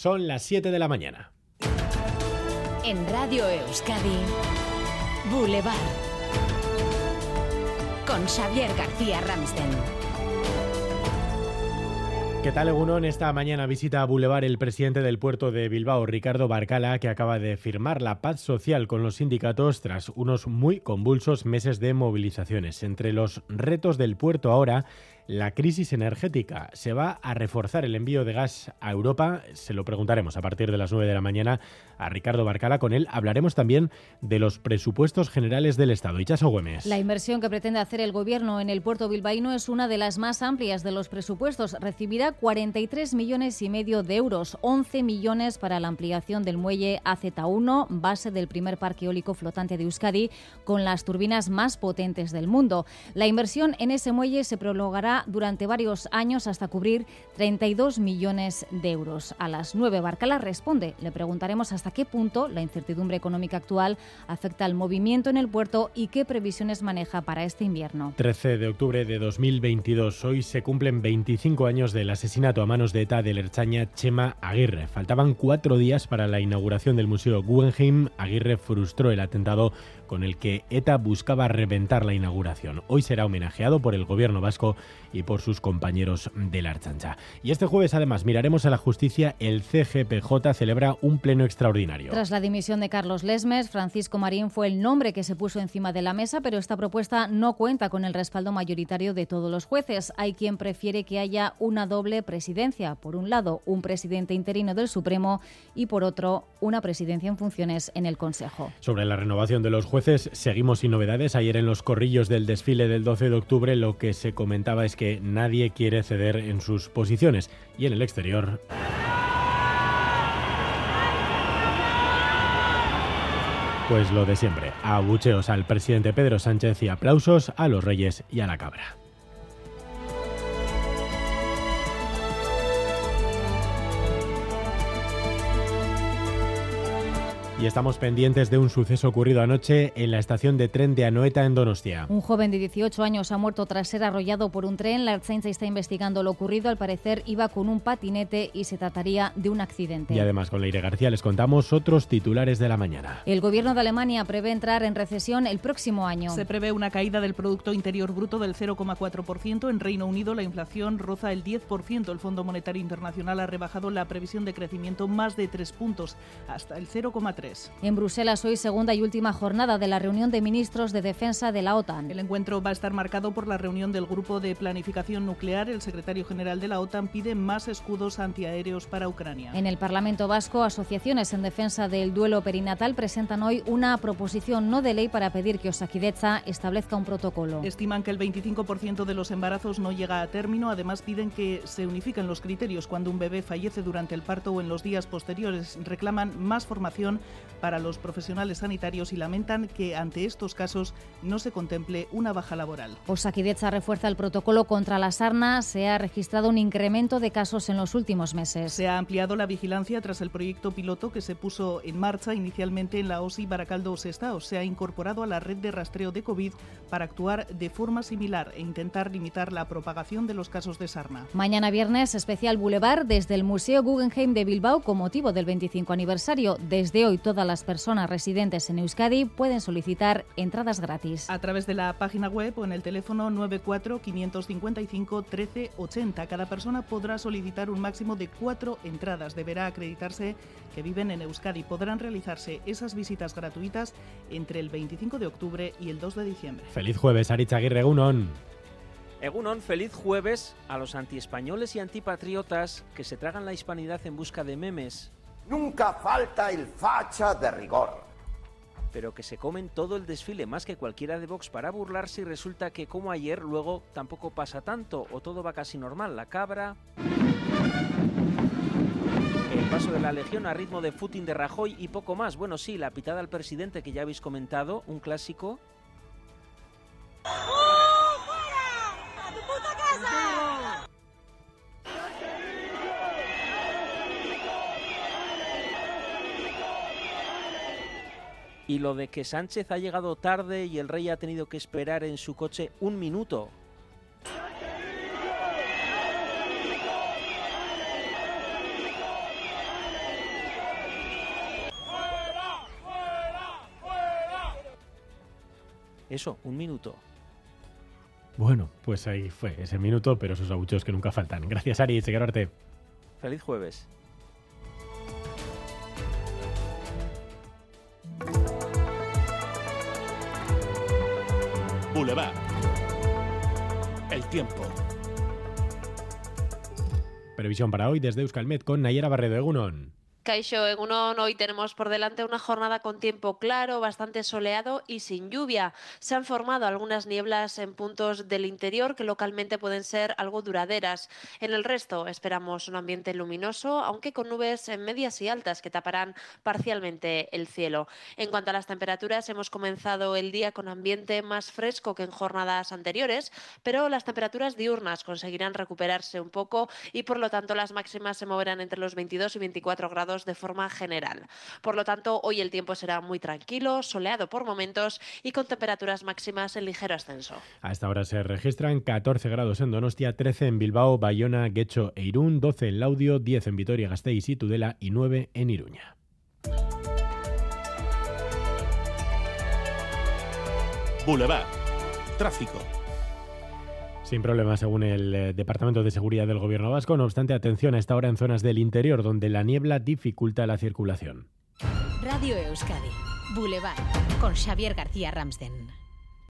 Son las 7 de la mañana. En Radio Euskadi, Boulevard. Con Xavier García Ramsten. ¿Qué tal, En Esta mañana visita a Boulevard el presidente del puerto de Bilbao, Ricardo Barcala, que acaba de firmar la paz social con los sindicatos tras unos muy convulsos meses de movilizaciones. Entre los retos del puerto ahora la crisis energética. ¿Se va a reforzar el envío de gas a Europa? Se lo preguntaremos a partir de las 9 de la mañana a Ricardo Barcala. Con él hablaremos también de los presupuestos generales del Estado. Ichaso Güemes. La inversión que pretende hacer el Gobierno en el puerto bilbaíno es una de las más amplias de los presupuestos. Recibirá 43 millones y medio de euros, 11 millones para la ampliación del muelle AZ1, base del primer parque eólico flotante de Euskadi, con las turbinas más potentes del mundo. La inversión en ese muelle se prolongará durante varios años hasta cubrir 32 millones de euros. A las 9 Barcala responde. Le preguntaremos hasta qué punto la incertidumbre económica actual afecta al movimiento en el puerto y qué previsiones maneja para este invierno. 13 de octubre de 2022. Hoy se cumplen 25 años del asesinato a manos de ETA del Erchaña Chema Aguirre. Faltaban cuatro días para la inauguración del Museo Guggenheim. Aguirre frustró el atentado con el que ETA buscaba reventar la inauguración. Hoy será homenajeado por el gobierno vasco y por sus compañeros de la Archancha. Y este jueves, además, miraremos a la justicia. El CGPJ celebra un pleno extraordinario. Tras la dimisión de Carlos Lesmes, Francisco Marín fue el nombre que se puso encima de la mesa, pero esta propuesta no cuenta con el respaldo mayoritario de todos los jueces. Hay quien prefiere que haya una doble presidencia. Por un lado, un presidente interino del Supremo y por otro, una presidencia en funciones en el Consejo. Sobre la renovación de los jueces, seguimos sin novedades. Ayer en los corrillos del desfile del 12 de octubre lo que se comentaba es que nadie quiere ceder en sus posiciones y en el exterior. Pues lo de siempre, abucheos al presidente Pedro Sánchez y aplausos a los reyes y a la cabra. Y estamos pendientes de un suceso ocurrido anoche en la estación de tren de Anoeta en Donostia. Un joven de 18 años ha muerto tras ser arrollado por un tren. La Ertzaintza está investigando lo ocurrido. Al parecer iba con un patinete y se trataría de un accidente. Y además con Leire García les contamos otros titulares de la mañana. El gobierno de Alemania prevé entrar en recesión el próximo año. Se prevé una caída del Producto Interior Bruto del 0,4%. En Reino Unido la inflación roza el 10%. El Fondo Monetario Internacional ha rebajado la previsión de crecimiento más de 3 puntos, hasta el 0,3%. En Bruselas hoy segunda y última jornada de la reunión de ministros de defensa de la OTAN. El encuentro va a estar marcado por la reunión del Grupo de Planificación Nuclear. El secretario general de la OTAN pide más escudos antiaéreos para Ucrania. En el Parlamento Vasco, asociaciones en defensa del duelo perinatal presentan hoy una proposición no de ley para pedir que Osakideza establezca un protocolo. Estiman que el 25% de los embarazos no llega a término. Además, piden que se unifiquen los criterios cuando un bebé fallece durante el parto o en los días posteriores. Reclaman más formación para los profesionales sanitarios y lamentan que ante estos casos no se contemple una baja laboral. Osakideza refuerza el protocolo contra la sarna. Se ha registrado un incremento de casos en los últimos meses. Se ha ampliado la vigilancia tras el proyecto piloto que se puso en marcha inicialmente en la OSI Baracaldo Sestao. Se ha incorporado a la red de rastreo de COVID para actuar de forma similar e intentar limitar la propagación de los casos de sarna. Mañana viernes, especial Boulevard desde el Museo Guggenheim de Bilbao con motivo del 25 aniversario. Desde hoy todas las personas residentes en Euskadi pueden solicitar entradas gratis. A través de la página web o en el teléfono 94 555 1380. Cada persona podrá solicitar un máximo de cuatro entradas. Deberá acreditarse que viven en Euskadi. Podrán realizarse esas visitas gratuitas entre el 25 de octubre y el 2 de diciembre. Feliz jueves, Arichaguirre Egunon. Egunon, feliz jueves a los antiespañoles y antipatriotas que se tragan la hispanidad en busca de memes Nunca falta el facha de rigor. Pero que se comen todo el desfile más que cualquiera de Vox para burlarse y resulta que como ayer luego tampoco pasa tanto o todo va casi normal. La cabra... El paso de la Legión a ritmo de footing de Rajoy y poco más. Bueno, sí, la pitada al presidente que ya habéis comentado, un clásico. Y lo de que Sánchez ha llegado tarde y el rey ha tenido que esperar en su coche un minuto. Eso, un minuto. Bueno, pues ahí fue ese minuto, pero esos abucheos que nunca faltan. Gracias, Ari, arte. Feliz jueves. Boulevard. El tiempo. Previsión para hoy desde Euskalmet con Nayera Barredo Egunon. Caixo, en hoy tenemos por delante una jornada con tiempo claro, bastante soleado y sin lluvia. Se han formado algunas nieblas en puntos del interior que localmente pueden ser algo duraderas. En el resto esperamos un ambiente luminoso, aunque con nubes medias y altas que taparán parcialmente el cielo. En cuanto a las temperaturas, hemos comenzado el día con ambiente más fresco que en jornadas anteriores, pero las temperaturas diurnas conseguirán recuperarse un poco y por lo tanto las máximas se moverán entre los 22 y 24 grados de forma general. Por lo tanto, hoy el tiempo será muy tranquilo, soleado por momentos y con temperaturas máximas en ligero ascenso. A esta hora se registran 14 grados en Donostia, 13 en Bilbao, Bayona, Guecho e Irún, 12 en Laudio, 10 en Vitoria-Gasteiz y Tudela y 9 en Iruña. Boulevard. Tráfico. Sin problema, según el eh, Departamento de Seguridad del Gobierno Vasco. No obstante, atención a esta hora en zonas del interior donde la niebla dificulta la circulación. Radio Euskadi, Boulevard, con Xavier García Ramsden.